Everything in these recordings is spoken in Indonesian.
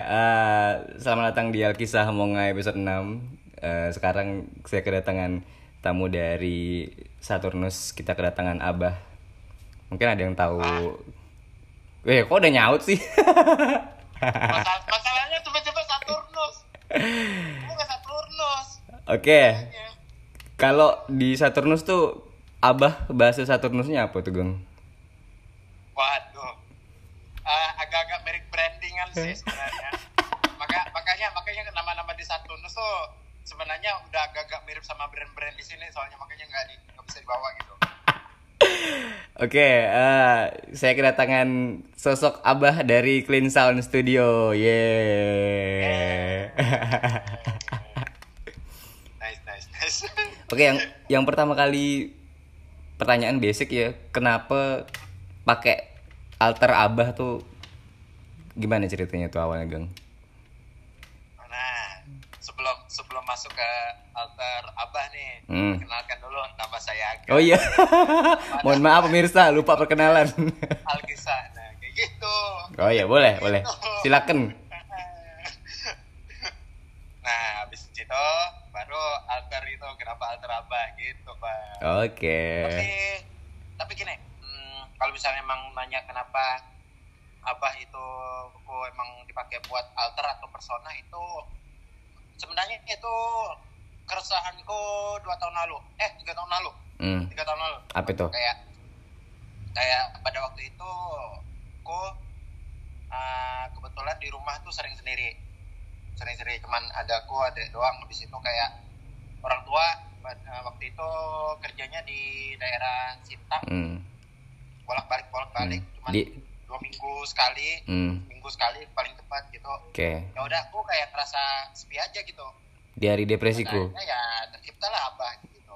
eh, selamat datang di Alkisah Monga episode 6 Eh, Sekarang saya kedatangan tamu dari Saturnus Kita kedatangan Abah Mungkin ada yang tahu Eh kok udah nyaut sih? Masal- masalahnya tiba-tiba Saturnus. Bukan Saturnus. Oke Kalau di Saturnus tuh Abah bahasa Saturnusnya apa tuh Gong? Waduh. Eh, agak-agak mirip brandingan sih sebenarnya. Maka makanya makanya nama-nama di Saturnus tuh sebenarnya udah agak-agak mirip sama brand-brand di sini soalnya makanya nggak di nggak bisa dibawa gitu. Oke, eh, saya kedatangan sosok Abah dari Clean Sound Studio. Yeay. Nice nice nice. Oke, yang yang pertama kali pertanyaan basic ya, kenapa pakai alter Abah tuh gimana ceritanya tuh awalnya, Gang? Masuk ke altar Abah nih, Hmm. kenalkan dulu nama saya Aga. Oh iya. Mohon maaf pemirsa, lupa perkenalan. Alkisah. Nah, kayak gitu. oh iya, boleh, boleh. Silakan. Nah, habis itu baru altar itu kenapa altar abah gitu, Pak. Oke. Tapi tapi gini, hmm, kalau misalnya emang nanya kenapa abah itu kok emang dipakai buat altar atau persona itu sebenarnya itu keresahanku dua tahun lalu, eh tiga tahun lalu, Hmm, tiga tahun lalu. apa itu? Kayak kayak pada waktu itu aku uh, kebetulan di rumah tuh sering sendiri sering sendiri cuman ada aku ada doang habis itu kayak orang tua uh, waktu itu kerjanya di daerah Sintang Hmm. bolak balik bolak balik hmm. cuman Di dua minggu sekali hmm. minggu sekali paling tepat gitu Oke. ya udah aku kayak terasa sepi aja gitu Di hari depresiku. Akhirnya ya terciptalah apa gitu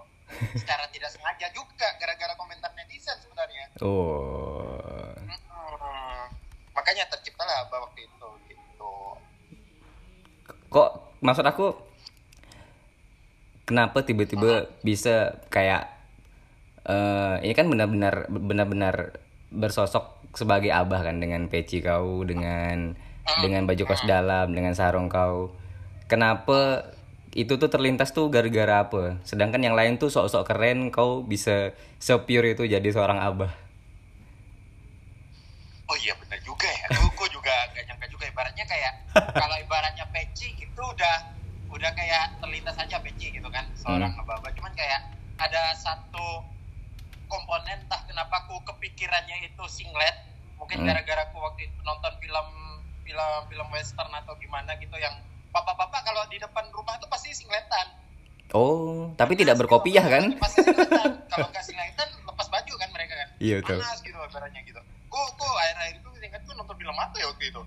secara tidak sengaja juga gara-gara komentar netizen sebenarnya Oh. Mm-mm. makanya terciptalah apa waktu itu gitu kok maksud aku kenapa tiba-tiba bisa kayak eh ini kan benar-benar benar-benar bersosok sebagai abah kan dengan peci kau dengan dengan baju kos dalam dengan sarung kau. Kenapa itu tuh terlintas tuh gara-gara apa? Sedangkan yang lain tuh sok-sok keren kau bisa se-pure itu jadi seorang abah. Oh iya benar juga ya. Gue gue juga gak nyangka juga. Ibaratnya kayak kalau ibaratnya peci itu udah udah kayak terlintas aja peci gitu kan seorang abah cuman kayak ada satu komponen entah kenapa aku kepikirannya itu singlet mungkin Hmm. gara-gara aku waktu itu nonton film film film western atau gimana gitu yang bapak-bapak kalau di depan rumah tuh pasti singletan oh tapi tidak berkopiah kan Pasti singletan. Kalau nggak singletan lepas baju kan mereka kan. Iya, betul. Panas gitu ibaratnya gitu. Gue gue akhir-akhir itu ingat gue nonton film apa ya waktu itu.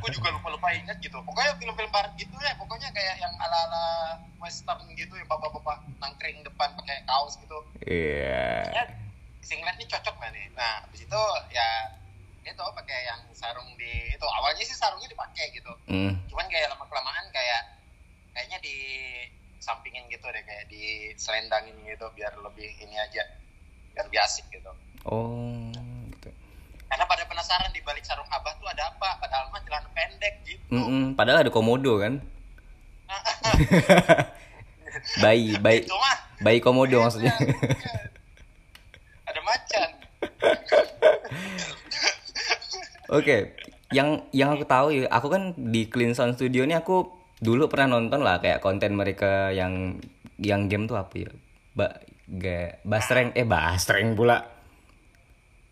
gue juga lupa-lupa ingat gitu. Pokoknya film-film barat gitu ya. Pokoknya kayak yang ala-ala western gitu ya bapak-bapak nangkring depan pakai kaos gitu. iya Ya singlet ini cocok nggak nih? Nah habis itu ya itu pakai yang sarung di itu awalnya sih sarungnya dipakai gitu Hmm. cuman kayak lama kelamaan kayak kayaknya di sampingin gitu deh kayak di selendangin gitu biar lebih ini aja biar lebih asik gitu Oh. Karena pada penasaran di balik sarung abah tuh ada apa padahal mah celana pendek gitu Mm-mm, padahal ada komodo kan? bayi, bayi, bayi komodo maksudnya. ada macan Oke, yang yang aku tahu ya, aku kan di Clean Sound Studio ini aku dulu pernah nonton lah kayak konten mereka yang yang game tuh apa ya? Ba, ga, basreng, eh basreng pula.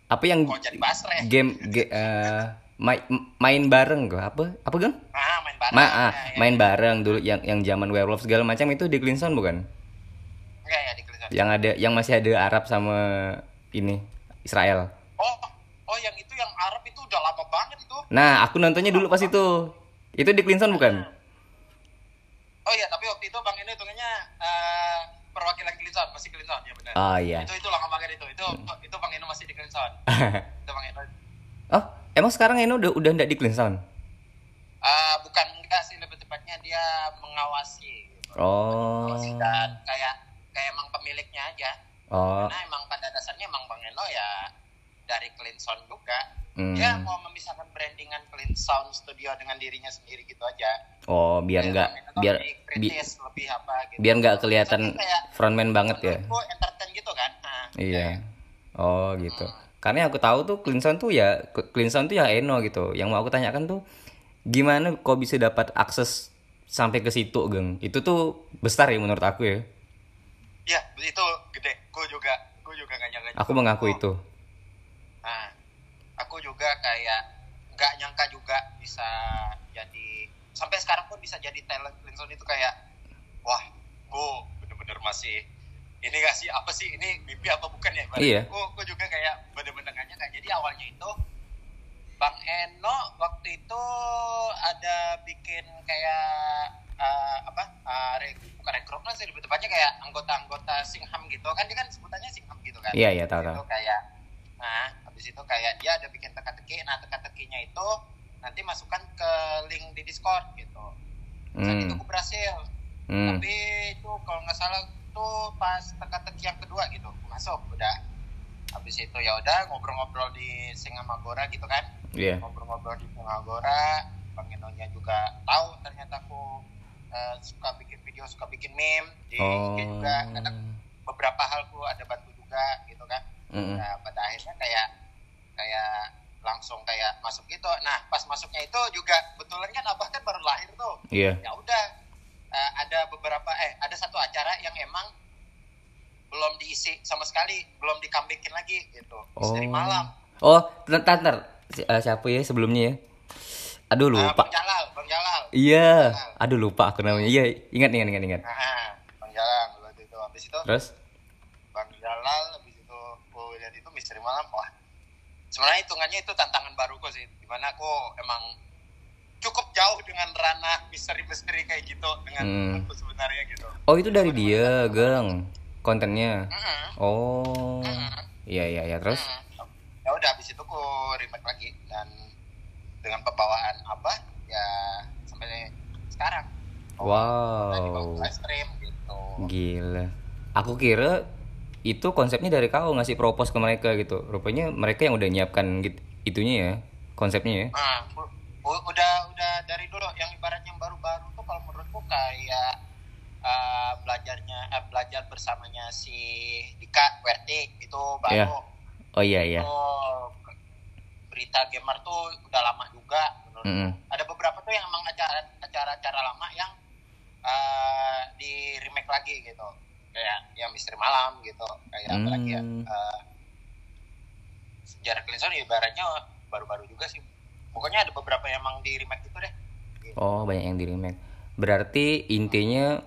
Apa yang kok jadi basre game ge- eh, main main bareng gak apa apa gang? ah main bareng Ma, ah, Ya, ya. main bareng dulu yang yang zaman werewolf segala macam itu di Clean Sound bukan? enggak ya di kelihatan Yang ada yang masih ada Arab sama ini Israel. oh oh yang itu yang Arab itu udah lama banget itu Nah, aku nontonnya dulu pas itu. Itu di Clean Sound bukan? oh iya tapi waktu itu bang ini hitungannya eh, perwakilan Clinton masih Clinton ya benar Oh iya. itu itu lama banget itu itu itu bang Eno masih di Clinton itu bang Eno oh, emang sekarang Eno udah udah enggak di Clean Sound? Ah, bukan enggak sih lebih tepatnya dia mengawasi gitu. Oh. Mengawasi dan kayak kayak emang pemiliknya aja Oh. karena emang pada dasarnya emang bang Eno ya dari Clean Sound juga Hmm. dia mau memisahkan brandingan Clean Sound Studio dengan dirinya sendiri gitu aja Oh, biar Kayak nggak lebih biar lebih bi- kritis lebih apa gitu biar nggak kelihatan Soalnya kayak frontman banget ya. entertain gitu kan nah, Iya. Oh gitu. Hmm. Karena yang aku tahu tuh clean sound tuh ya clean sound tuh ya Eno gitu. Yang mau aku tanyakan tuh gimana kok bisa dapat akses sampai ke situ, Geng? Itu tuh besar ya menurut aku ya. ya itu gede gue juga gue juga gak nyangka Aku mengaku itu. Juga kayak nggak nyangka juga bisa jadi sampai sekarang pun bisa jadi talent Clinton itu kayak wah, gue bener-bener masih ini gak sih apa sih ini mimpi apa bukan ya? Iya. Gue gue juga kayak bener-bener gak nyangka. Jadi awalnya itu Bang Eno waktu itu ada bikin kayak eh, apa? Uh, re, bukan rekrutmen sih lebih tepatnya kayak anggota-anggota Singham gitu kan dia kan sebutannya Singham gitu kan Iya, iya, tahu tahu. kayak nah habis itu kayak dia ada bikin teka-teki nah teka-tekinya itu nanti masukkan ke link di Discord gitu saat itu Hmm. aku berhasil Hmm. tapi itu kalau nggak salah tuh pas teka-teki yang kedua gitu masuk udah habis itu ya udah ngobrol-ngobrol di Singamagora gitu kan Iya. ngobrol-ngobrol di Singamagora Bang Enonya juga tahu ternyata aku eh, suka bikin video suka bikin meme di Oh. IG juga kadang beberapa hal aku ada bantu juga gitu kan Mm-mm. Nah, pada akhirnya kayak kayak langsung kayak masuk gitu. Nah, pas masuknya itu juga kebetulan kan abah kan baru lahir tuh. Iya. Ya udah eh, ada beberapa eh ada satu acara yang emang belum diisi sama sekali, belum dikambikin lagi gitu. Misteri Oh. malam. Oh, ntar ntar Si- eh, siapa ya sebelumnya ya? Aduh Nah, lupa. Bang Jalal, Bang Jalal. Iya. Aduh lupa aku namanya. Iya, ingat ingat ingat ingat. Nah, Bang Jalal waktu itu habis itu Terus? Bang Jalal habis itu aku lihat itu misteri malam wah sebenarnya hitungannya itu tantangan baruku sih di mana aku emang cukup jauh dengan ranah misteri-misteri kayak gitu dengan Hmm. aku sebenarnya gitu Oh, itu dari dia, Geng. Kontennya. Mm-mm. Oh. Mm-mm. Iya iya iya terus. Mm. ya udah habis itu aku remake lagi dan dengan pembawaan apa ya sampai sekarang di Wow. live stream gitu Gila. Aku kira itu konsepnya dari kau ngasih propose ke mereka gitu. Rupanya mereka yang udah nyiapkan gitu, itunya ya, konsepnya ya. U- udah udah dari dulu yang ibaratnya yang baru-baru tuh kalau menurutku kayak uh, belajarnya eh, belajar bersamanya si Dika WRT itu baru. Iya. Oh iya iya. Berita gamer tuh udah lama juga menurut. Mm-mm. Ada beberapa tuh yang emang acara acara-acara lama yang uh, di remake lagi gitu. Kayak yang misteri malam gitu. Kayak ya? Hmm. Uh, sejarah Clinton ibaratnya baru-baru juga sih. Pokoknya ada beberapa yang emang di remake itu deh. Oh, banyak yang di remake. Berarti intinya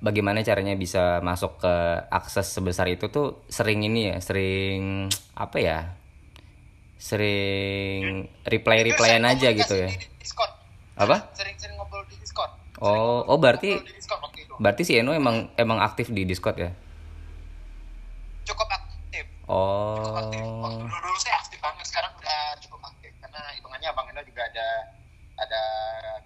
bagaimana caranya bisa masuk ke akses sebesar itu tuh sering ini ya, sering apa ya? Sering reply-replyan Sering aja gitu ya. di. Apa? Sering-sering ngobrol di Discord. Oh, oh berarti Berarti si Eno emang emang aktif di Discord ya? Cukup aktif. Cukup Oh. aktif. Waktu dulu dulu saya aktif banget. Sekarang udah cukup aktif. Karena hitungannya Bang Endo juga ada ada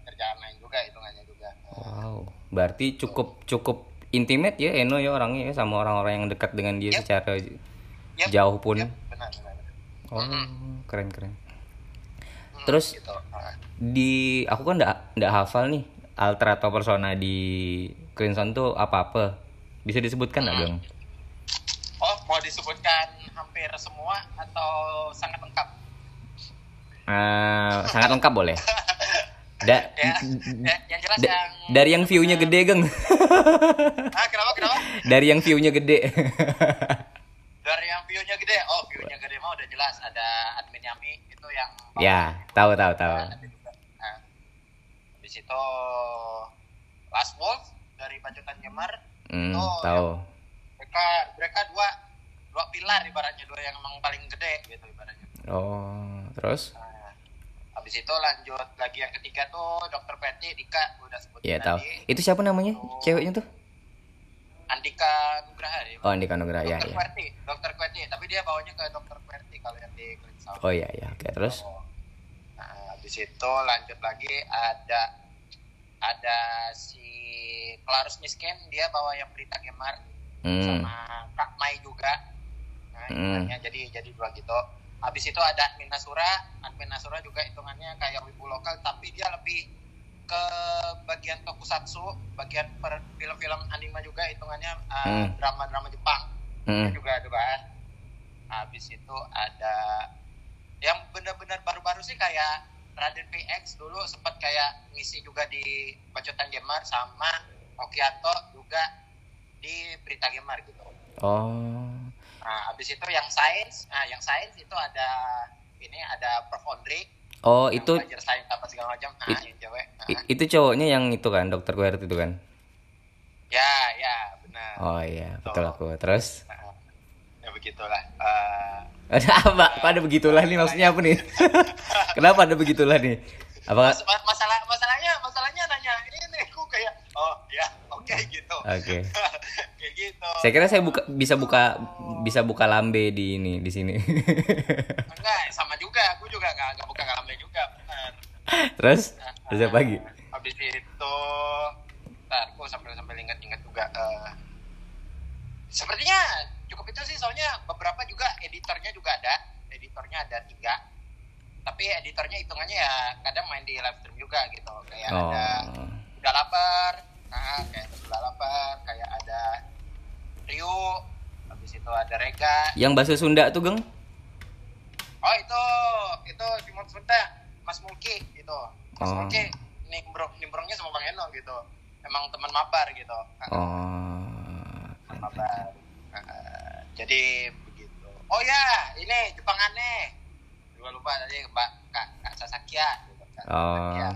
kerjaan lain juga hitungannya juga. Wow, berarti cukup cukup intimate ya Eno ya orangnya ya sama orang-orang yang dekat dengan dia Yep. secara Yep. jauh pun. Yep, benar benar. benar. Oh, keren keren. Hmm, Terus gitu. Di aku kan ndak ndak hafal nih alter atau persona di Crimson tuh apa-apa. Bisa disebutkan nggak, Bang? Oh, mau disebutkan hampir semua atau sangat lengkap? Eh, sangat lengkap boleh. Da, Ya, ya, yang jelas da- yang dari yang view-nya gede, Geng. Ah, kenapa kenapa? dari yang view-nya gede. Dari yang view-nya gede. Oh, view-nya gede mah udah jelas ada admin Yami itu yang ya, tahu tahu tahu. Nah, habis itu Last Wolf Pacutan Gemar Hmm, Oh, tahu. mereka mereka dua dua pilar ibaratnya dua yang emang paling gede gitu ibaratnya. Oh, terus? Nah, habis itu lanjut lagi yang ketiga tuh Dokter Peti Dika udah sebut Iya tahu. Itu siapa namanya? Ceweknya tuh? Andika Nugraha ya. Oh, Andika Nugraha ya, Dokter ya. Kwerti, Dokter Kwerti, tapi dia bawanya ke Dokter Kwerti kalau yang di. Oh iya iya, oke. Terus? Nah, habis itu lanjut lagi ada ada si Clarus Miskin, dia bawa yang berita Gemar Hmm. sama Kak Mai juga. Nah, Hmm. jadi jadi dua gitu. habis itu ada admin Nasura admin Nasura juga hitungannya kayak wibu lokal tapi dia lebih ke bagian tokusatsu bagian per film-film anime juga hitungannya uh, Hmm. drama-drama Jepang Hmm. juga ada bahas habis itu ada yang benar-benar baru-baru sih kayak Raden PX dulu sempat kayak ngisi juga di Bacotan Gamer sama Okiato juga di Berita Gamer gitu. Oh. Nah, habis itu yang sains, nah yang sains itu ada ini ada Prof Ondri Oh, yang itu belajar sains apa segala macam. Nah, I- yang cewek. Nah, itu cowoknya yang itu kan, dokter Quert itu kan. ya, ya, benar. Oh iya, betul aku. Terus Nah, ya begitulah. Eh, ada apa? Apa ada begitulah nih maksudnya apa nih? Kenapa ada begitulah nih? Apa? mas- mas- masalah masalahnya masalahnya nanya ini aku kayak oh ya oke gitu. Oke. kayak gitu. Saya kira saya buka bisa buka bisa buka lambe di ini di sini. Enggak, sama juga. Aku juga nggak nggak buka kalamnya juga, benar. Terus terus apa lagi? Habis itu, ntar aku sambil sambil ingat-ingat juga. eh, sepertinya cukup itu sih, soalnya beberapa juga editornya juga ada. Editornya ada tiga. Tapi editornya hitungannya ya kadang main di live stream juga gitu. Kayak Oh. ada udah lapar, nah, kayak udah lapar, kayak ada Ryu, habis itu ada Rega, Yang bahasa Sunda tuh, Geng? Oh itu itu Timon Sunda Mas Mulki gitu. Mas Oh. Mulki nimbrong nimbrongnya sama Bang Eno gitu. Emang teman mabar gitu. Oh. teman mabar. Uh, jadi begitu. Oh ya ini Jepang aneh lupa lupa tadi Mbak Kak Kak Sasakia gitu Kak Oh. Sasakia,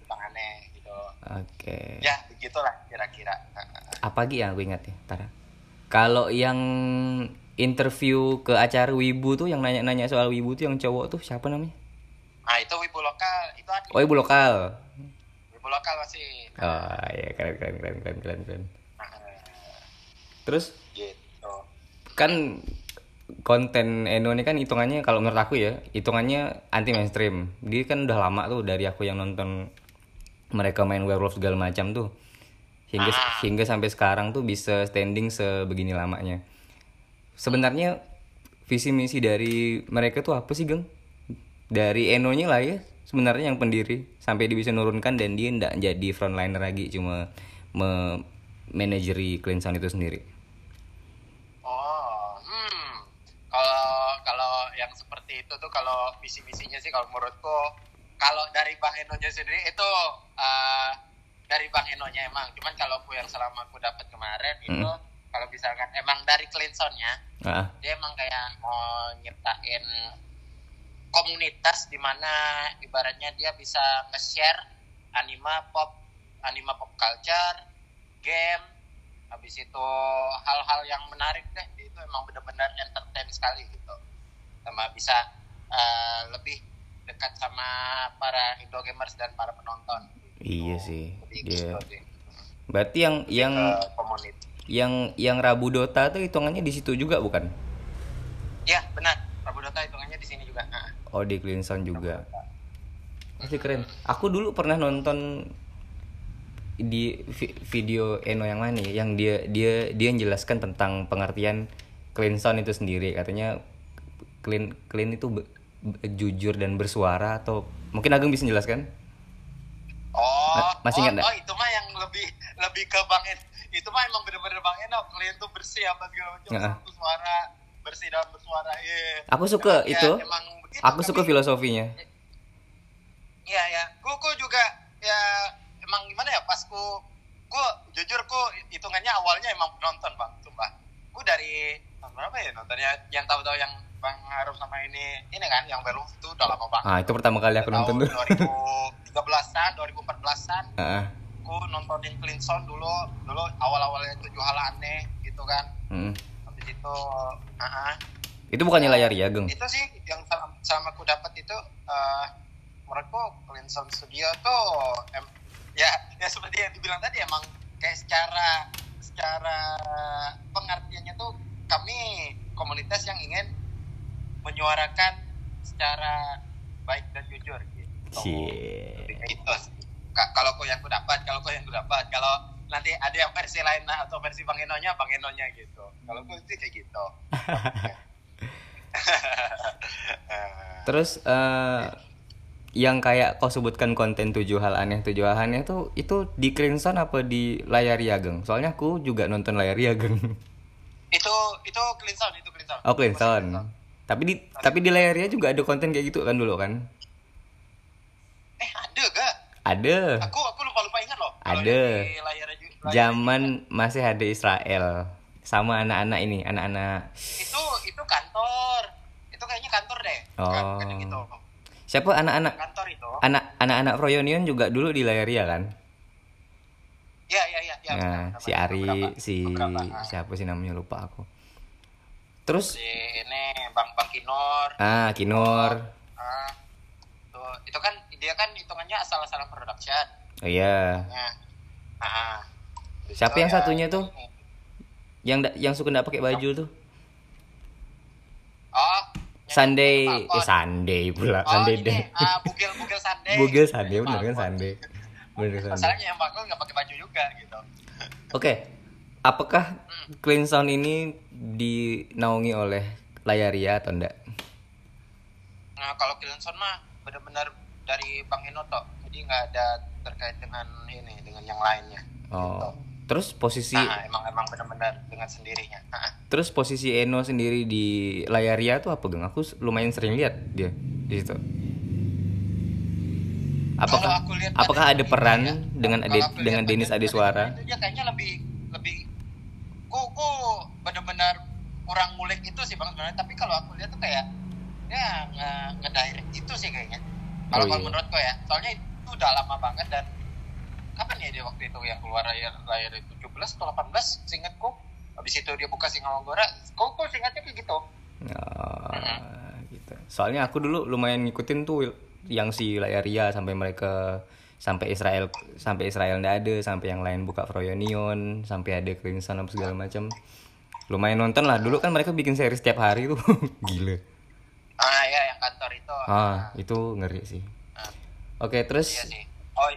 Jepang aneh gitu Oke. ya begitulah kira-kira Apa lagi yang aku ingat ya, Tara? Kalau yang interview ke acara Wibu tuh yang nanya-nanya soal Wibu tuh yang cowok tuh siapa namanya? nah itu wibu lokal itu ada Oh, ibu lokal. wibu lokal masih Oh, iya keren keren keren keren keren keren. Nah, Terus gitu kan konten Eno ini kan hitungannya kalau menurut aku ya hitungannya anti mainstream dia kan udah lama tuh dari aku yang nonton mereka main werewolf segala macam tuh. Hingga Ah. hingga sampai sekarang tuh bisa standing sebegini lamanya. Sebenarnya visi misi dari mereka tuh apa sih geng? Dari Enonya lah ya sebenarnya yang pendiri. Sampai dia bisa nurunkan dan dia ndak jadi frontliner lagi cuma me manajeri clean sound itu sendiri Oh, hmm. Kalau kalau yang seperti itu tuh kalau visi misinya sih kalau menurutku kalau dari Bang Enonya sendiri itu eh, dari Bang Enonya emang. Cuman kalau aku yang selama aku dapat kemarin itu kalau misalkan emang dari Cleansonnya ah. dia emang kayak mau nyiptain komunitas di mana ibaratnya dia bisa nge-share anime pop anime pop culture game habis itu hal-hal yang menarik deh. Itu emang benar-benar entertain sekali gitu sama bisa eh, lebih dekat sama para Indo gamers dan para penonton Iya sih. Lebih Dia. gitu. Berarti yang yang ke komunitas yang yang Rabu Dota tuh hitungannya di situ juga bukan? ya benar Prabu Dota hitungannya di sini juga nah, Oh di Clean Sound juga. Masih keren. Aku dulu pernah nonton di vi- video Eno yang mana ya? Yang dia dia dia menjelaskan tentang pengertian clean sound itu sendiri. Katanya clean clean itu be- be- jujur dan bersuara atau mungkin Ageng bisa menjelaskan? Oh, Ma- masih oh, ingat nggak? oh, itu mah yang lebih lebih ke Bang En. Itu mah emang bener-bener Bang Eno. Kalian tuh bersih apa segala macam. Heeh. Satu suara bersih dalam bersuara. Iya. Aku suka Emang ya, itu. emang begitu, Aku suka kami- filosofinya. Iya ya. Ku juga ya emang gimana ya pas ku ku jujur ku hitungannya awalnya emang penonton bang, sumpah. Ku dari tahun berapa ya nontonnya? Yang tahu-tahu yang Bang Harum sama ini ini kan yang baru itu udah lama banget. Ah itu pertama kali aku nonton tuh. 2013-an, 2014-an Heeh. aku nontonin Clean Sound dulu dulu awal-awalnya tujuh hal aneh gitu kan Mm. habis itu ah ah. Itu bukannya layar ya, Geng? itu sih yang sama, sama aku dapat itu eh menurutku Clean Sound Studio tuh em, ya ya seperti yang dibilang tadi emang kayak secara secara pengertiannya tuh kami komunitas yang ingin menyuarakan secara baik dan jujur gitu. Kayak itu kalau kau yang aku dapat kalau kau yang aku dapat kalau nanti ada yang versi lain lah, atau versi bang Enonya bang Enonya gitu kalau aku sih kayak gitu Terus eh yang kayak kau sebutkan konten tujuh hal aneh tujuh hal aneh tuh itu di Crimson apa di layar Yageng? Soalnya aku juga nonton layar Yageng. Itu itu sound, itu sound. Oh Crimson. Tapi di tapi di layarnya juga ada konten kayak gitu kan dulu kan? Eh, ada gak? Ada. Aku aku lupa-lupa ingat loh. Ada. di layar layar- Zaman masih ada Israel sama anak-anak ini, anak-anak itu itu kantor. Itu kayaknya kantor deh. Oh. Bukan yang gitu. siapa anak-anak Kantor itu. anak anak-anak Froyonion juga dulu di layar ya kan? Iya, iya, iya, iya. Nah, benar, si. Ari, Beberapa, si beberapa. Siapa sih namanya lupa aku. Terus si ini Bang Bang Kinor. ah Kinor. Ah, tuh, itu kan dia kan hitungannya asal-asalan production. Oh iya. Nah, ah, Terus Siapa yang ya, satunya tuh? ini. Yang yang suka nggak pakai baju tuh? Oh, Sunday, eh. Sunday pula, Oh, Sunday ini, deh. ah, bugil bugil Sunday. Bugil Sunday Yang bener kan. Sunday. Bener Sunday. Masalahnya yang Falcon nggak pakai baju juga gitu. Oke. Apakah Clean Sound ini dinaungi oleh Layaria atau enggak? Nah, kalau Killenson mah benar-benar dari Bang Eno toh. Jadi nggak ada terkait dengan ini dengan yang lainnya. Oh. Terus posisi Nah, emang emang benar-benar dengan sendirinya. Nah, terus posisi Eno sendiri di Layaria tuh apa, Geng? Aku lumayan sering lihat dia di situ. Apakah apakah ada peran ya, dengan Ade, dengan Denis pada Adeswara? itu Dia kayaknya lebih lebih ku ku benar-benar kurang mulik itu sih bang sebenarnya. Tapi kalau aku lihat tuh kayak ya nge ngedirect itu sih kayaknya. Kalau Oh, iya. menurutku ya, soalnya itu udah lama banget dan kapan ya dia waktu itu yang keluar layar layar 17 atau 18 seingatku. Habis itu dia buka Singalonggora, kok kok seingatnya kayak gitu. Oh, gitu. Soalnya aku dulu lumayan ngikutin tuh yang si Layaria sampai mereka sampai Israel sampai Israel ndak ada sampai yang lain buka Froyonion sampai ada Crimson apa segala macam. Lumayan nonton lah. Dulu kan mereka bikin seri setiap hari tuh. Gila. Ah ya yang kantor itu. ah itu ngeri sih. Ah, oke terus? Iya sih. Oh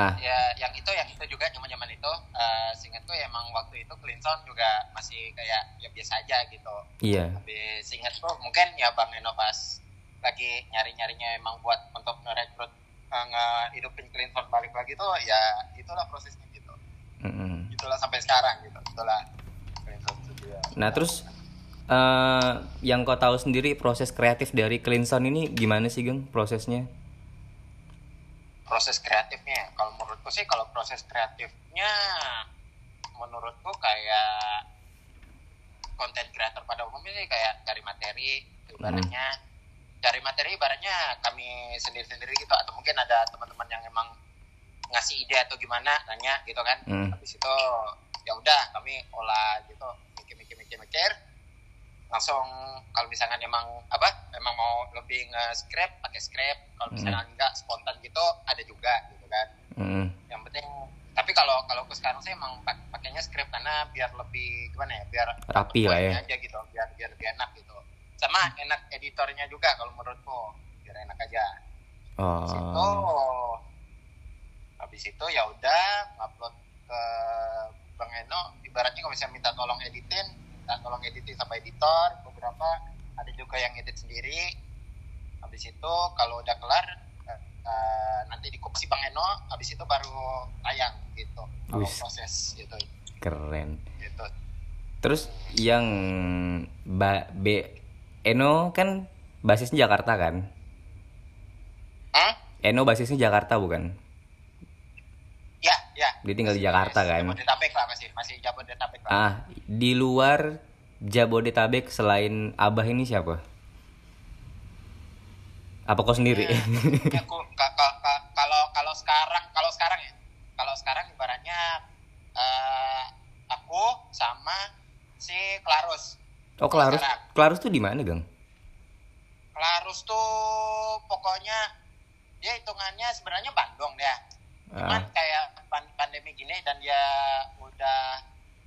ah. ya yang itu yang itu juga zaman zaman itu. Uh, seingatku ya emang waktu itu Clinton juga masih kayak ya biasa aja gitu. Iya. Tapi seingatku mungkin ya bang Eno pas lagi nyari nyarinya emang buat untuk ngerekrut ngehidupin Clinton balik lagi tuh ya itulah prosesnya gitu Mm-mm. itulah sampai sekarang gitu itulah Clinton itu dia. nah terus eh yang kau tahu sendiri proses kreatif dari Clinton ini gimana sih geng prosesnya proses kreatifnya kalau menurutku sih kalau proses kreatifnya menurutku kayak konten kreator pada umumnya sih kayak cari materi ibaratnya cari materi ibaratnya kami sendiri-sendiri gitu atau mungkin ada teman-teman yang emang ngasih ide atau gimana nanya gitu kan Hmm. habis itu ya udah kami olah gitu mikir-mikir-mikir-mikir langsung kalau misalkan emang apa emang mau lebih nge-scrap pakai scrap kalau misalnya enggak spontan gitu ada juga gitu kan Mm. yang penting tapi kalau kalau aku sekarang sih emang pak- pakainya script karena biar lebih gimana ya biar Rapi lah ya. aja gitu biar biar lebih enak gitu sama enak editornya juga kalau menurutku. Biar enak aja. Habis itu oh habis itu ya udah upload ke bang Eno. Ibaratnya kalau misalnya minta tolong editin minta tolong editin sama editor beberapa. Ada juga yang edit sendiri. Habis itu kalau udah kelar eh, nanti dikopi bang Eno. Habis itu baru tayang gitu. Kalau proses gitu. Keren. Gitu. Terus yang ba B Eno kan basisnya Jakarta kan? Hah? Eno basisnya Jakarta bukan? ya ya Dia tinggal di Jakarta kan? Jabodetabek lah masih masih Jabodetabek lah Ah, di luar Jabodetabek selain Abah ini siapa? Apa kau sendiri? Ya, aku ka- ka- ka- kalau kalau sekarang kalau sekarang ya kalau sekarang ibaratnya eh, aku sama si Klarus oh, Klarus. Klarus tuh di mana, Gang? Klarus tuh pokoknya dia hitungannya sebenarnya Bandung dia cuman Ah, kayak pan- pandemi gini dan dia udah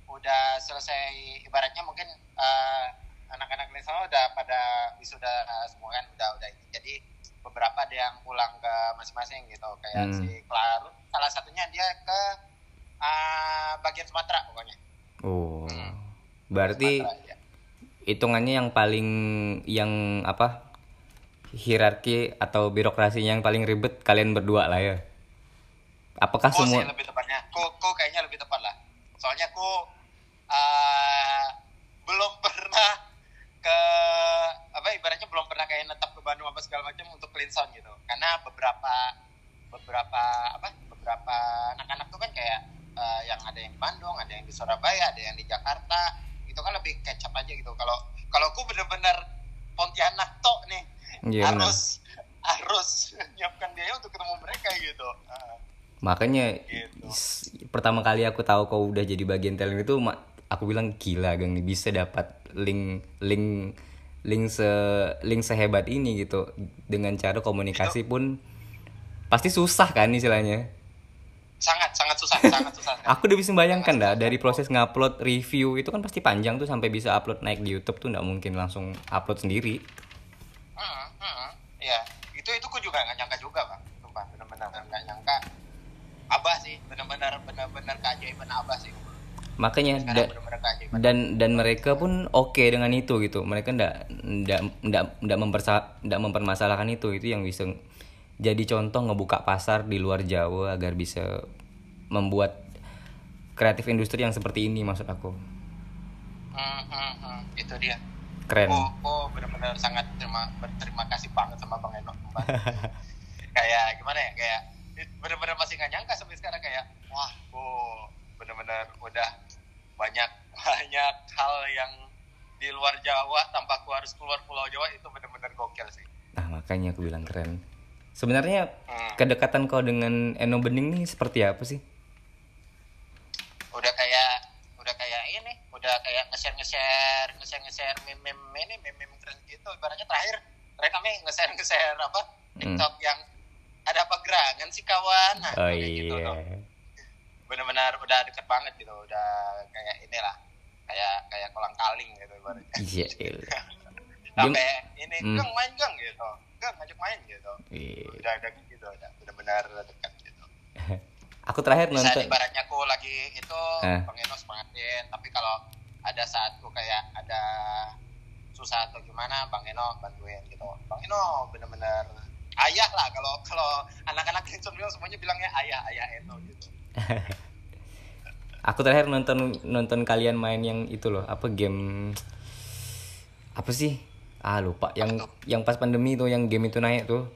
udah selesai ibaratnya mungkin eh, anak-anak di sana udah pada wisuda semua kan udah udah ini jadi beberapa ada yang pulang ke masing-masing gitu kayak Hmm. si Klarus salah satunya dia ke eh, bagian Sumatera pokoknya oh. Berarti Sumatera, ya. Hitungannya yang paling yang apa? hierarki atau birokrasinya yang paling ribet kalian berdua lah ya. Apakah sih semua lebih tepatnya. Ku, ku kayaknya lebih tepat lah. Soalnya ku uh, belum pernah ke apa ibaratnya belum pernah kayak netap ke Bandung apa segala macam untuk clean sound gitu. Karena beberapa beberapa apa beberapa anak-anak tuh kan kayak uh, yang ada yang di Bandung, ada yang di Surabaya, ada yang di Jakarta. Itu kan lebih kecap aja gitu. Kalau kalau ku bener-bener Pontianak tok nih Iya, benar. harus harus nyiapkan biaya untuk ketemu mereka gitu. Uh, makanya Gitu. pertama kali aku tahu kau udah jadi bagian talent itu aku bilang gila gang nih bisa dapat link link link se link sehebat ini gitu dengan cara komunikasi pun pasti susah kan istilahnya. sangat sangat susah sangat susah Aku udah bisa membayangkan dah dari proses ngupload review itu kan pasti panjang tuh sampai bisa upload naik di YouTube tuh nggak mungkin langsung upload sendiri. Iya, itu itu ku juga nggak nyangka juga bang, sumpah benar-benar nggak nyangka. Abah sih, benar-benar benar-benar keajaiban abah sih. Makanya da- benar-benar keajaiban. dan dan mereka pun oke dengan itu gitu. Mereka ndak ndak ndak ndak mempersa ndak mempermasalahkan itu. Itu yang bisa jadi contoh ngebuka pasar di luar Jawa agar bisa membuat kreatif industri yang seperti ini maksud aku. Hmm, hmm, hmm, itu dia. Keren. Oh, oh benar-benar sangat terima berterima kasih banget sama bang Eno. Kayak gimana ya? Kayak benar-benar masih nggak nyangka sampai sekarang kayak wah, oh benar-benar udah banyak banyak hal yang di luar Jawa tanpa aku harus keluar Pulau Jawa itu benar-benar gokil sih. Nah, makanya aku bilang keren. Sebenarnya Hmm. kedekatan kau dengan Eno Bening nih seperti apa sih? Nge-share apa TikTok yang ada apa gerangan sih kawan nah, Oh kayak gitu iya. tuh. benar-benar udah deket banget gitu udah kayak inilah kayak kayak kolang kaling gitu ibaratnya Iya. iya. sampai ini Hmm. gang main gang gitu gang ngajak main gitu Iya. udah ada gitu udah benar-benar dekat gitu Aku terakhir bisa nonton ibaratnya aku lagi itu Eh. Bang Eno semangatin tapi kalau ada saat aku kayak ada susah atau gimana Bang Eno bantuin gitu Bang Eno bener-bener ayah lah kalau kalau anak-anak Clinton bilang semuanya bilangnya ayah ayah Eno gitu Aku terakhir nonton nonton kalian main yang itu loh, apa game apa sih? Ah lupa yang yang pas pandemi tuh yang game itu naik tuh.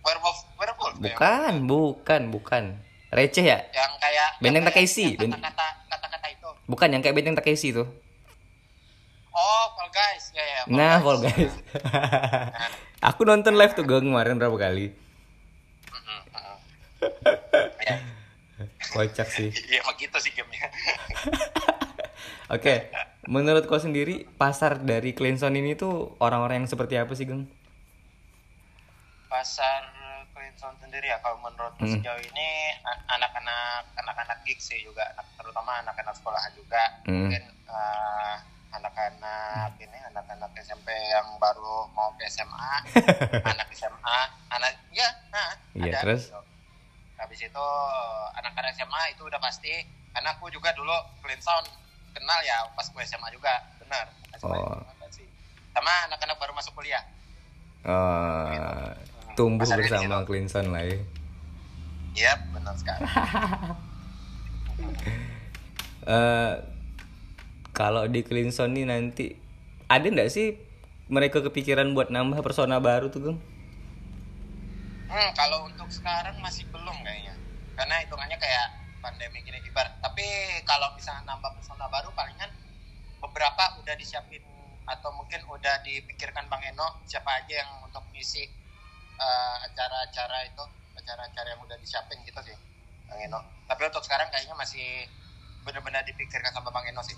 werewolf werewolf yang, Bukan, bukan, bukan. Receh ya? yang kayak Benteng yang Takeshi, yang kata-kata kata-kata itu Bukan yang kayak Benteng Takeshi tuh. Ya Fall Nah, Guys. Fall Guys. Aku nonton live tuh gue kemarin berapa kali. Mm-mm. ya Kocak sih. iya begitu sih gamenya Oke, menurut kau sendiri pasar dari Cleanson ini tuh orang-orang yang seperti apa sih, Geng? pasar Clinton sendiri ya kalau menurutku Hmm. sejauh ini anak-anak anak-anak gig sih juga terutama anak-anak sekolahan juga Hmm. mungkin eh, anak-anak ini anak-anak SMP yang baru mau ke SMA anak SMA anak ya nah, Iya, ada terus? gitu. habis itu anak-anak SMA itu udah pasti karena aku juga dulu clean sound kenal ya pas gue SMA juga benar SMA Oh. sama anak-anak baru masuk kuliah Eh, tumbuh Pasar ini bersama Cleanson lah ya. Iya, benar sekali. Eh, kalau di Cleanson nih nanti ada nggak sih mereka kepikiran buat nambah persona baru tuh, Geng? Hmm, kalau untuk sekarang masih belum kayaknya. Karena hitungannya kayak pandemi gini ibarat. Tapi kalau bisa nambah persona baru palingan beberapa udah disiapin atau mungkin udah dipikirkan Bang Eno siapa aja yang untuk ngisi eh, acara-acara itu, acara-acara yang udah disiapin gitu sih. Bang Eno. Tapi untuk sekarang kayaknya masih benar-benar dipikirkan sama Bang Eno sih.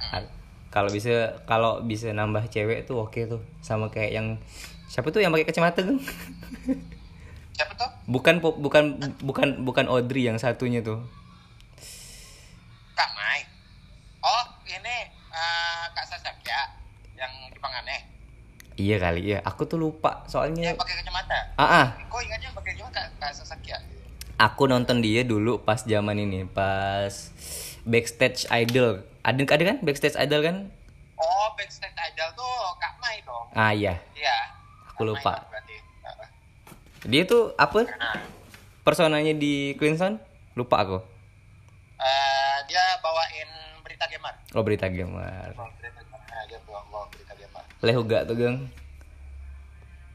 Al- Kalau bisa kalau bisa nambah cewek tuh oke tuh. Sama kayak yang siapa tuh yang pakai kacamata, Geng? Siapa tuh? bukan bukan bukan bukan Audrey yang satunya tuh. Kak Mai. Oh, ini eh, Kak Saskia yang di Panganeh. Iya kali ya. Aku tuh lupa Yang soalnya. pakai kacamata. Ah, ah. Kok ingatnya pakai kacamata Kak, Kak Saskia? Aku nonton dia dulu pas zaman ini, pas backstage idol. Ada ada kan backstage idol kan? Oh, backstage idol tuh Kak Mai dong. Ah iya, Iya. Aku Kak lupa. Mai dia tuh apa? Nah, Personanya di Cleanson? Lupa aku. eh, dia bawain berita gamer. Oh berita gamer. Bawa berita gamer. Nah, dia bawa, bawa berita gamer. Lehuga tuh geng.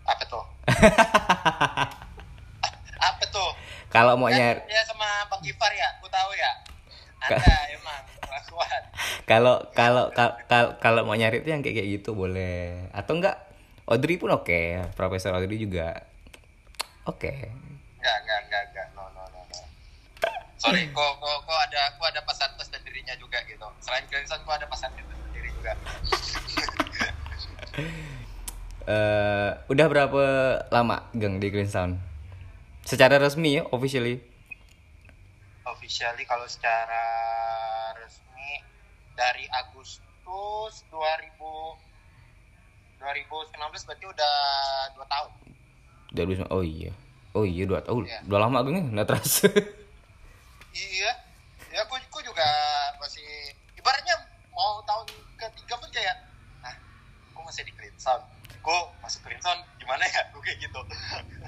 Apa tuh? Apa tuh? Kalau mau Kan nyari, dia sama Bang Gifar ya, aku tahu ya. Anda emang kelakuan. kalau kalau kal- kal- kalau mau nyari tuh yang kayak kayak gitu boleh. Atau enggak? Audrey pun oke. Profesor Audrey juga oke. Enggak, enggak, enggak, enggak. No, no, no, no. Sorry, kok kok kok ada kok ada pasar tes dan dirinya juga gitu. Selain Clemson, kok ada pasar tes dan diri juga. eh udah berapa lama geng di Greenstown? Secara resmi ya, officially. Officially kalau secara dari Agustus 2000 2019 berarti udah 2 tahun. Udah dua- oh iya. Oh iya dua tahun. Iya. Udah lama geng, nggak terasa. Iya. Ya aku, aku juga masih ibaratnya mau tahun ketiga pun kayak nah, aku masih di Cleanson. Aku masuk Cleanson gimana ya? Aku kayak gitu.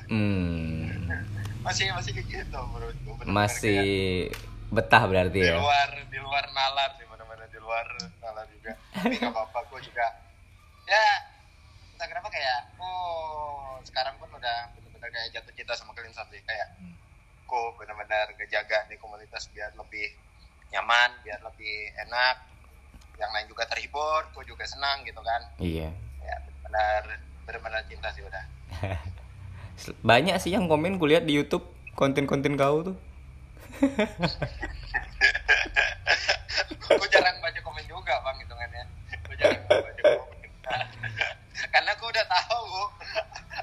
hmm, masih masih kayak gitu menurutku. Bener-bener masih kayak betah berarti di ya. luar di luar nalar sih luar nalar juga. Tapi gak apa-apa aku juga ya entah kenapa kayak oh sekarang pun udah bener-bener kayak jatuh cinta sama Cleanson sih kayak aku benar-benar ngejaga nih komunitas biar lebih nyaman, biar lebih enak. Yang lain juga terhibur, aku juga senang gitu kan. Iya. Ya benar benar cinta sih udah. Banyak sih yang komen kulihat di YouTube konten-konten kau tuh. aku jarang baca komen juga bang hitungannya. Aku jarang baca komen. Karena aku udah tahu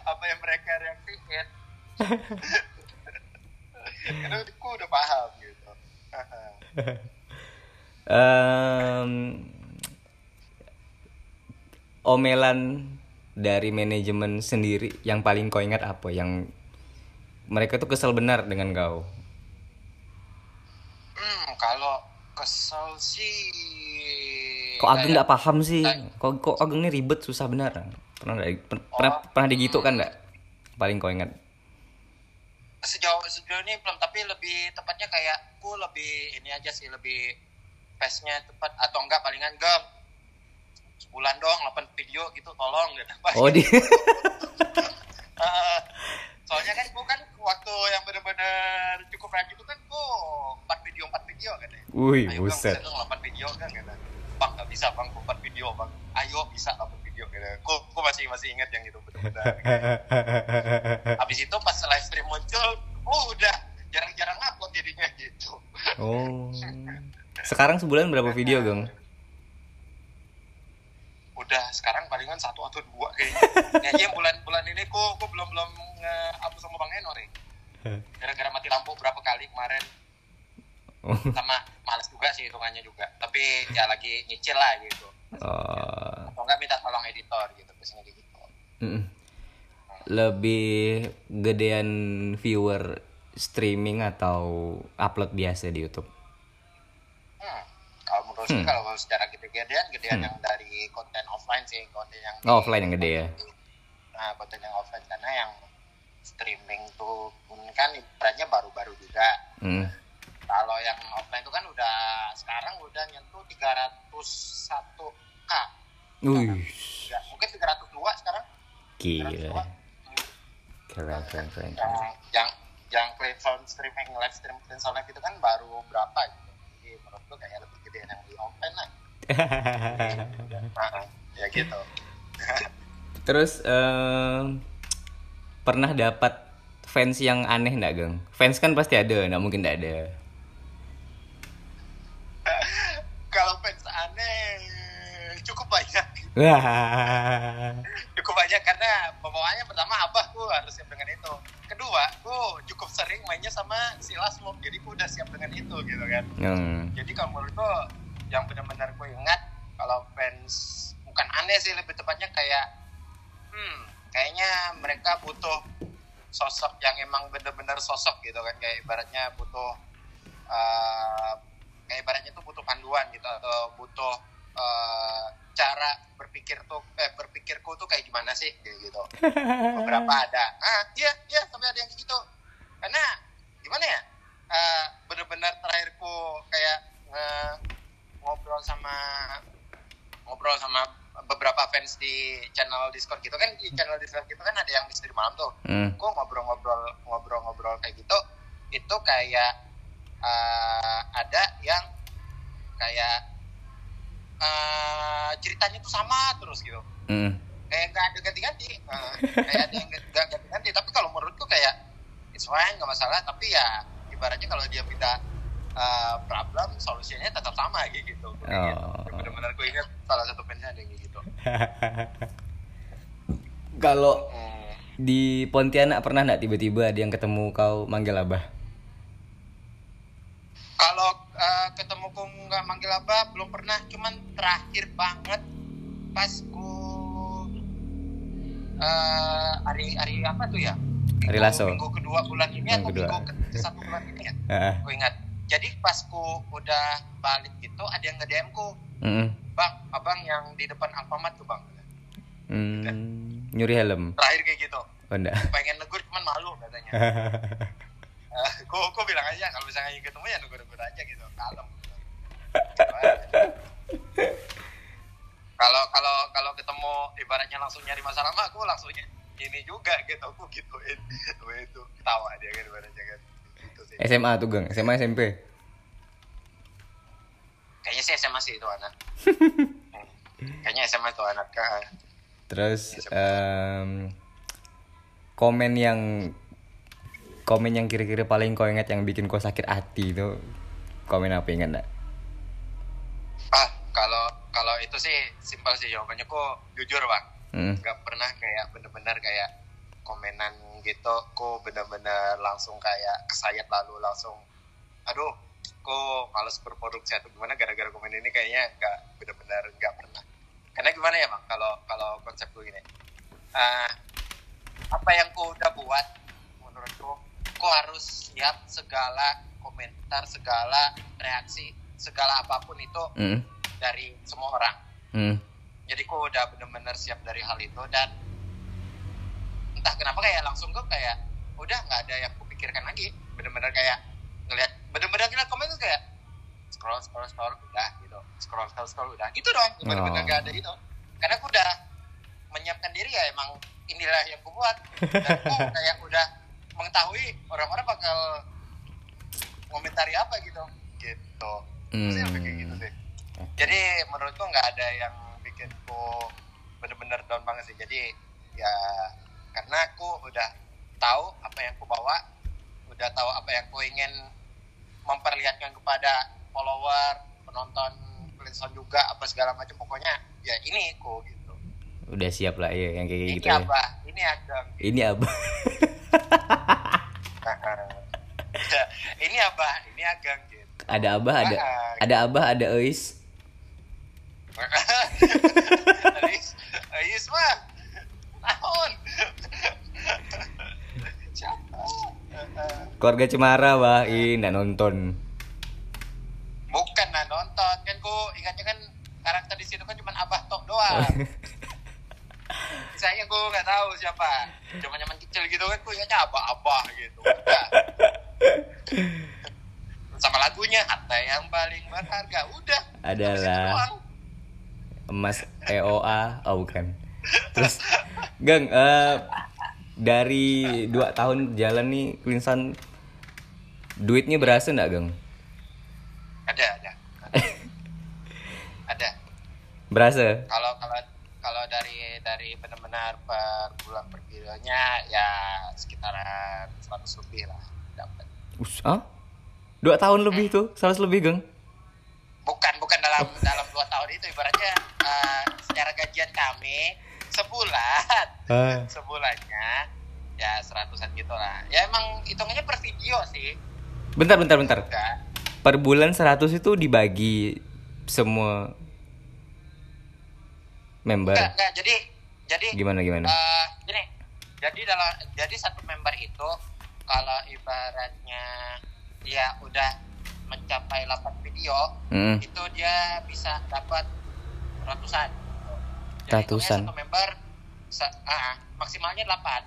apa yang mereka reaksiin. Karena aku udah paham gitu. Em, omelan dari manajemen sendiri yang paling kau ingat apa? Yang mereka tuh kesel benar dengan kau. Hmm, kalau kesel sih. Kok Ageng nggak paham sih? Kok kok Ageng ini ribet susah benar? Pernah per- pernah pernah digitu kan nggak? Paling kau ingat. sejauh sejauh ini belum tapi lebih tepatnya kayak aku lebih ini aja sih lebih pace-nya tepat atau enggak palingan gem sebulan dong 8 video gitu tolong gitu Oh di. Eh, soalnya kan gue kan waktu yang benar-benar cukup rajin itu kan gue 4 video 4 video kan ya Wih, ayo buset. dong 8 video kan gitu bang gak bisa bang 4 video bang ayo bisa 8 video gitu gue gue masih masih ingat yang itu benar-benar Habis itu pas live stream muncul, oh udah jarang-jarang upload jadinya gitu. oh. Sekarang sebulan berapa video, Geng? Udah sekarang palingan satu atau dua kayaknya. Ya iya bulan-bulan ini kok kok belum belum nge-upload sama Bang Enor ya. Gara-gara mati lampu berapa kali kemarin Oh. sama males juga sih hitungannya juga. Tapi ya lagi nyicil lah gitu. Oh. Atau enggak minta tolong editor gitu biasanya gitu. Mm-mm. Lebih gedean viewer streaming atau upload biasa di YouTube? Hmm. Kalau menurut sih kalau secara gede-gedean gedean yang dari konten offline sih, konten yang Oh, offline yang gede ya. Nah, konten yang offline karena yang streaming tuh kan ibaratnya baru-baru juga. Hmm. Kalau yang offline tuh kan udah sekarang udah nyentuh 301k. Wih, Ya, mungkin 302 sekarang. gila. 302. Keren, keren, keren. Yang yang yang sound streaming live stream sound live itu kan baru berapa gitu. Jadi menurut gue kayak lebih gede yang di offline lah. Nah, ya gitu. Terus em, pernah dapat fans yang aneh nggak, Geng? Fans kan pasti ada, nggak mungkin nggak ada. Kalau fans aneh cukup banyak. Cukup banyak karena pembawaannya pertama abahku harus siap dengan itu kedua aku cukup sering mainnya sama si Lasmo jadi aku udah siap dengan itu gitu kan Hmm. jadi kalau menurutku yang benar-benar aku ingat kalau fans bukan aneh sih lebih tepatnya kayak hmm kayaknya mereka butuh sosok yang emang benar-benar sosok gitu kan kayak ibaratnya butuh eh, kayak ibaratnya itu butuh panduan gitu atau butuh eh, cara berpikir tuh eh, berpikirku tuh kayak gimana sih? Kayak gitu. Beberapa ada. Ah iya iya sampai ada yang kayak gitu. Karena gimana ya? Eh, bener-bener terakhirku kayak eh, ngobrol sama ngobrol sama beberapa fans di channel Discord gitu kan di channel Discord gitu kan ada yang misteri malam tuh. Hmm. gue ngobrol-ngobrol ngobrol-ngobrol kayak gitu itu kayak eh, ada yang kayak eh, ceritanya tuh sama terus gitu Hmm. kayak nggak ada ganti-ganti Eh, kayak ada yang nggak ganti-ganti tapi kalau menurutku kayak it's fine nggak masalah tapi ya ibaratnya kalau dia minta eh, problem solusinya tetap sama kayak gitu Kayak Oh. gitu. bener-bener gue ingat salah satu fansnya ada yang gitu Kalau Hmm. di Pontianak pernah nggak tiba-tiba ada yang ketemu kau manggil abah? Kalau eh, ketemu ku nggak manggil apa belum pernah, cuman terakhir banget pas ku eh, hari hari apa tuh ya? Hari Minggu- Lasso. Minggu kedua bulan ini Minggu atau kedua. minggu ke, satu bulan ini ya? Ku ingat. Jadi pas ku udah balik gitu ada yang nge-DM ku, Mm-mm. bang, abang yang di depan Alfamart tuh bang. Hmm, nyuri helm. Terakhir kayak gitu. Oh enggak. Pengen negur cuman malu katanya. Ku, ku bilang aja kalau misalnya ketemu ya negur-negur aja gitu, kalem. kalau kalau kalau ketemu ibaratnya langsung nyari masalah mah aku langsung ini juga gitu aku gituin Gue itu ketawa dia kan ibaratnya kan gitu sih SMA tuh gang, SMA SMP. kayaknya sih SMA sih itu anak kayaknya SMA itu anak Kak. Terus em, komen yang komen yang kira-kira paling kau ingat yang bikin kau sakit hati itu? Komen apa ingat enggak? ah kalau kalau itu sih simpel sih jawabannya kok jujur bang Hmm. nggak pernah kayak bener-bener kayak komenan gitu ku bener-bener langsung kayak kesayat lalu langsung aduh kok males berproduksi atau gimana? Gara-gara komen ini kayaknya nggak bener-bener nggak pernah. Karena gimana ya bang kalau kalau konsep gue gini. Eh, apa yang ku udah buat menurutku ku harus siap segala komentar segala reaksi segala apa pun itu Hmm. dari semua orang Hmm. jadi ku udah bener-bener siap dari hal itu dan entah kenapa kayak langsung gue kayak udah nggak ada yang kupikirkan lagi bener-bener kayak ngeliat bener-bener ngeliat komen tuh kayak scroll scroll scroll udah gitu scroll scroll scroll udah gitu doang bener-bener Oh. gak ada gitu karena aku udah menyiapkan diri ya emang inilah yang ku buat dan aku kayak udah mengetahui orang-orang bakal komentari apa gitu. Gitu. Hmm. sih kayak gitu sih. Jadi menurutku nggak ada yang bikinku bener-bener down banget sih. Jadi ya karena aku udah tahu apa yang aku bawa udah tahu apa yang aku ingin memperlihatkan kepada follower penonton Clinton juga apa segala macam pokoknya ya ini aku gitu. Udah siap lah ya yang kayak ini gitu ya. apa? Ini agam Ini abah. ini apa ini agam gitu ada abah, ada Ah, ada abah, ada Eis. Ais, Ais mah naon? Keluarga Cemara, bah. Nggak nonton. Bukan lah nonton kan ku ingatnya kan karakter di situ kan cuma Abah Tok doang. Saya ku nggak tahu siapa. Cuma nyaman kecil gitu kan ku ingatnya Abah-Abah gitu. Udah. Sama lagunya harta yang paling berharga. Udah. Adalah emas EOA, oh bukan. Terus, Gang, eh, dari dua tahun jalan nih, Clinton duitnya berasa nggak, Gang? Ada, ada. Ada. Berasa. kalau kalau kalau dari dari benar-benar per bulan per videonya ya sekitaran 100 lebih lah dapat Us, ah? Dua tahun lebih tuh, 100 lebih, Gang. bukan bukan dalam dalam dua tahun itu ibaratnya eh, secara gajian kami sebulan Ah. sebulannya ya seratusan gitu lah ya emang hitungannya per video sih Bentar, bentar, bentar. enggak Per bulan 100 itu dibagi semua member. enggak, enggak jadi jadi Gimana, gimana? Eh, gini, jadi dalam jadi satu member itu kalau ibaratnya dia udah mencapai 8 video, Mm. itu dia bisa dapat ratusan. Jadi Ratusan. satu member sa- ah, maksimalnya 8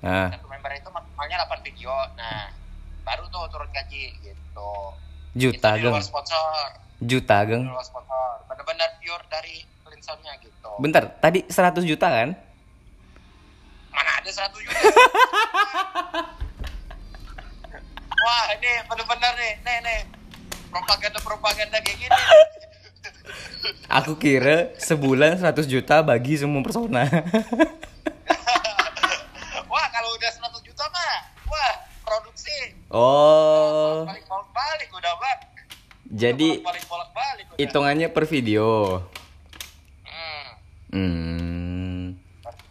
Nah, satu member itu maksimalnya 8 video nah baru tuh turun gaji gitu juta itu geng. sponsor Juta geng. sponsor bener-bener pure dari Linsonnya gitu. Bentar, tadi 100 juta kan? mana ada 100 juta? Wah ini bener-bener nih. Nih nih. Propaganda propaganda kayak gini. Aku kira sebulan 100 juta bagi semua persona. wah kalau udah 100 juta mah wah produksi. Oh, balik balik udah bang. Jadi balik bolak balik udah. hitungannya per video. Hmm,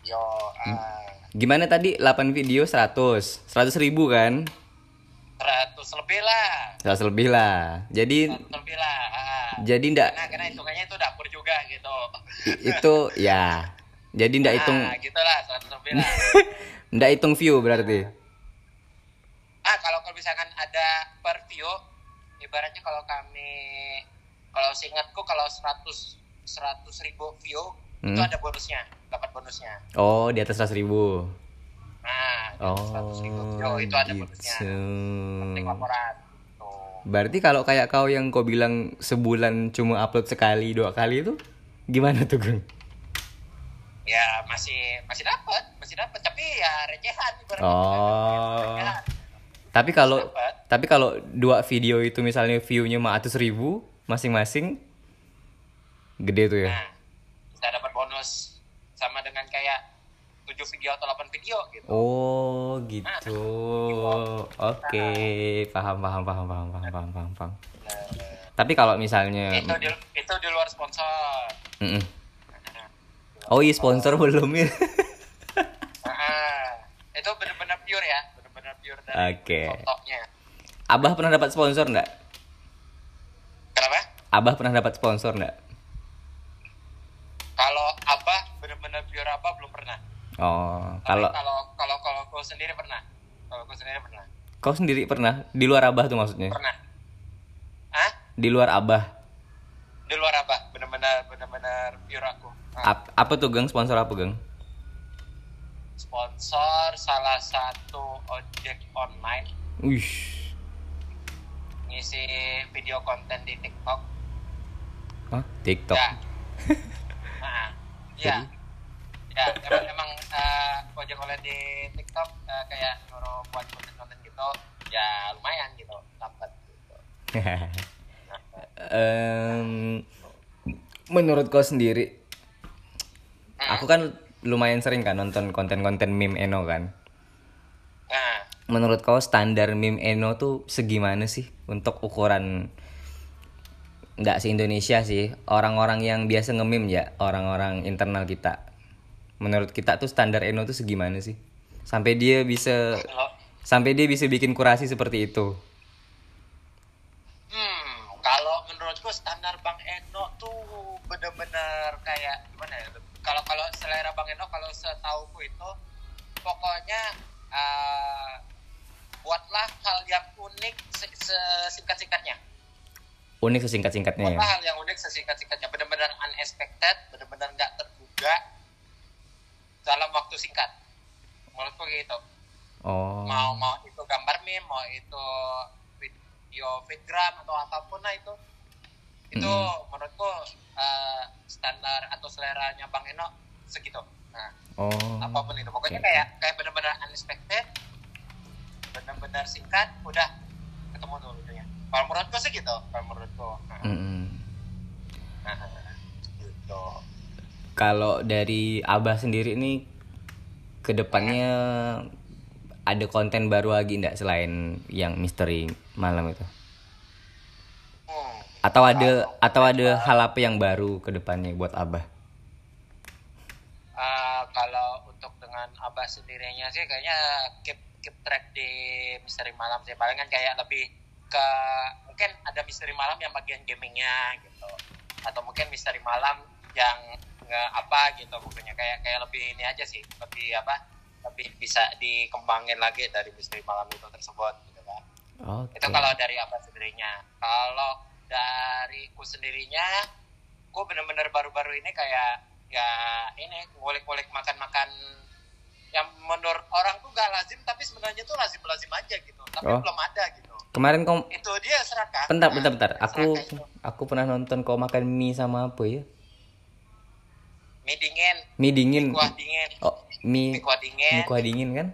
yo ah, Gimana tadi? 8 video 100 100 ribu kan? 100 lebih lah. 100 lebih lah. Jadi 100 lebih lah ah. jadi ndak karena karena hitungannya itu dapur juga gitu. Itu ya. Jadi ndak hitung ah, gitulah 100 lebih lah. Ndak hitung view berarti? Ah kalau kalau misalkan ada per view ibaratnya kalau kami kalau seingatku kalau 100 100 ribu view itu Hmm. ada bonusnya dapat bonusnya Oh di atas 100 ribu nah Oh 100 ribu view itu ada bonusnya gitu penting laporan gitu. Berarti kalau kayak kau yang kau bilang sebulan cuma upload sekali dua kali itu gimana tuh Gung? ya masih masih dapat masih dapat tapi ya recehan Oh. Recehan. Tapi kalau tapi kalau dua video itu misalnya view-nya 500 ribu masing-masing gede tuh ya. nah bisa dapat bonus sama dengan kayak 7 video atau 8 video gitu Oh gitu. Oke, paham paham paham paham paham paham paham. paham. Nah, Tapi kalau misalnya itu di itu di luar sponsor Mm-mm. Oh iya sponsor belum ya. Itu benar-benar pure ya benar-benar pure dari Oke. fotonya Abah pernah dapat sponsor enggak? kenapa Abah pernah dapat sponsor enggak? Kalau abah benar-benar pure abah belum pernah Oh, Tapi kalau kalau kalau kalau aku sendiri pernah kalau aku sendiri pernah kau sendiri pernah di luar Abah tuh maksudnya? pernah ah Di luar Abah. di luar abah benar-benar benar-benar pure aku Ah, Ap- apa tuh Gang? Sponsor apa Gang? sponsor salah satu ojek online Wih. ngisi video konten di TikTok Hah? TikTok. ya nah, ya ya emang, emang eh, ojek online di TikTok eh, kayak nyuruh buat konten-konten gitu ya lumayan gitu dapat gitu. Em, menurut kau sendiri, aku kan lumayan sering kan nonton konten-konten meme Eno kan. nah Menurut kau standar meme Eno tuh segimana sih untuk ukuran nggak se Indonesia sih orang-orang yang biasa nge-meme ya orang-orang internal kita. Menurut kita tuh standar Eno tuh segimana sih? Sampai dia bisa kalau sampai dia bisa bikin kurasi seperti itu. hmm kalau menurutku standar Bang Eno tuh bener-bener kayak gimana ya kalau kalau selera Bang Eno kalau setauku itu pokoknya eh, buatlah hal yang unik se- sesingkat-singkatnya Unik sesingkat-singkatnya ya. Hal yang unik sesingkat-singkatnya benar-benar unexpected benar-benar nggak terduga dalam waktu singkat menurutku gitu Oh. mau mau itu gambar meme mau itu video fitgram atau apa pun lah itu itu Mm. menurutku eh, standar atau seleranya bang Eno segitu nah Oh. apa pun itu pokoknya oke. kayak kayak benar-benar unexpected benar-benar singkat udah ketemu tuh videonya kalau menurutku sih gitu kalau menurutku nah, nah, gitu. Kalau dari Abah sendiri nih ke depannya ada konten baru lagi ndak selain yang misteri malam itu? Hmm. Atau ada atau ada hal apa yang baru ke depannya buat Abah? Eh, kalau untuk dengan abah sendirinya sih kayaknya keep keep track di misteri malam sih. Palingan kayak lebih ke mungkin ada misteri malam yang bagian gamingnya gitu. Atau mungkin misteri malam yang nggak apa gitu pokoknya kayak kayak lebih ini aja sih lebih apa lebih bisa dikembangin lagi dari misteri malam itu tersebut gitu kan. Oke. itu kalau dari apa sendirinya. Kalau dari ku sendirinya ku bener-bener baru-baru ini kayak ya ini ngulik-ngulik makan-makan yang menurut orang tuh gak lazim tapi sebenarnya tuh lazim-lazim aja gitu tapi Oh. belum ada gitu Kemarin kau itu dia serakah bentar bentar bentar. Aku aku pernah nonton kau makan mie sama apa ya? mie dingin Mie dingin. kuah dingin Oh, mie mie kuah dingin mie kuah dingin kan?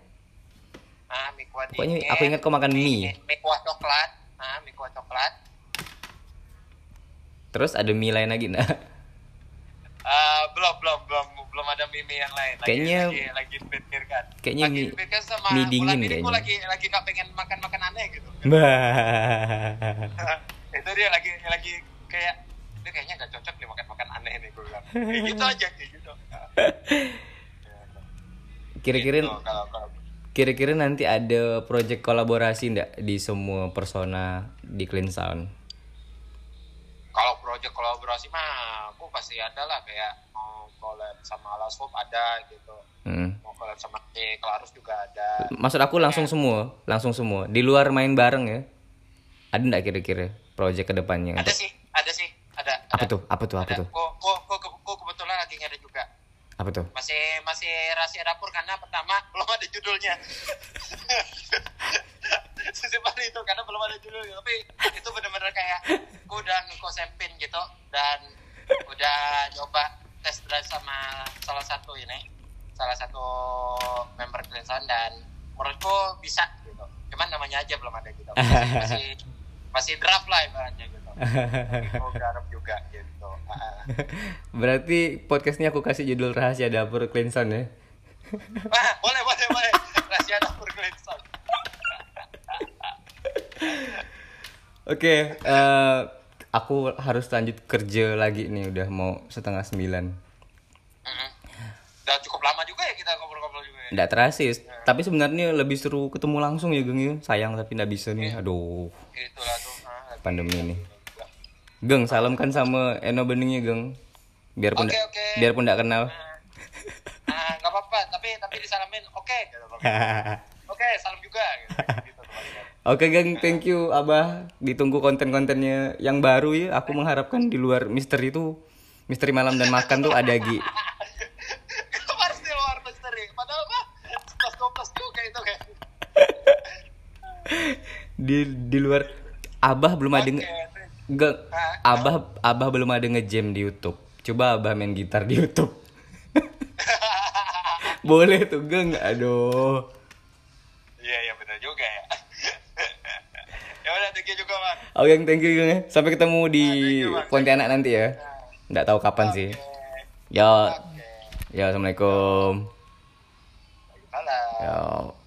ah mie kuah Pokoknya dingin aku ingat kau makan mie. mie kuah coklat ah mie kuah coklat Terus ada mie lain lagi nah. Ah, belum belum belum mie yang lain lagi, Kayaknya- lagi lagi dipikirkan kayaknya lagi dipikirkan sama mie dingin ini kayaknya. gua lagi lagi gak pengen makan makan aneh gitu Bah. itu dia lagi lagi kayak dia kayaknya gak cocok nih makan makan aneh nih gue bilang kayak gitu aja kayak gitu Kira-kira Gitu, kalau kalau kira-kira nanti ada project kolaborasi ndak di semua persona di Clean Sound? Kalau project kolaborasi mah aku pasti ada lah kayak mau collab sama Alaswap ada gitu Hmm. mau collab sama si Clarus juga ada Maksud aku langsung semua, langsung semua. Di luar main bareng ya. Ada ndak kira-kira project ke depannya? ada sih ada sih ada Apa ada. tuh? Apa tuh? Apa ada tuh? kok kok kok kok kebetulan lagi nggak ada juga Apa tuh? masih masih rahasia dapur karena pertama belum ada judulnya sesimpel itu karena belum ada judulnya tapi itu benar-benar kayak aku udah ngekonsepin gitu dan udah coba test drive sama salah satu ini salah satu member Cleanson dan menurutku bisa gitu cuman namanya aja belum ada gitu masih masih, draft lah ibaratnya gitu aku garap juga gitu. Berarti podcast ini aku kasih judul rahasia dapur Clean Sound ya. Boleh boleh boleh rahasia dapur Cleanson Oke, eh, aku harus lanjut kerja lagi nih udah mau setengah sembilan. Udah cukup lama juga ya kita ngobrol-ngobrol juga ya. Nggak terasa sih, tapi sebenarnya lebih seru ketemu langsung ya Geng ya. Sayang tapi nggak bisa nih. Aduh, Itulah tuh. Pandemi ini. Geng, salamkan sama Eno Beningnya Geng. Biarpun nggak- oke. biarpun nggak kenal. Ah, nggak apa-apa, tapi tapi disalamin oke gitu. Oke, salam juga gitu. Oke geng, thank you Abah. Ditunggu konten-kontennya yang baru ya. Aku mengharapkan di luar misteri itu, misteri malam dan makan tuh ada Gi. Harus di luar misteri? Padahal mah 11 12 juga itu kan. Di di luar Abah belum ada nge-? Abah Abah belum ada ngejam di YouTube. Coba Abah main gitar di YouTube. Boleh tuh geng. Aduh. Iya, iya benar juga ya. Ya thank you juga, Bang. Oke, thank you geng. ya. Sampai ketemu di Ah, thank you. Pontianak nanti ya. Nggak tahu kapan sih. Oke. Yo, Oke. yo, assalamualaikum. Salam. Yo.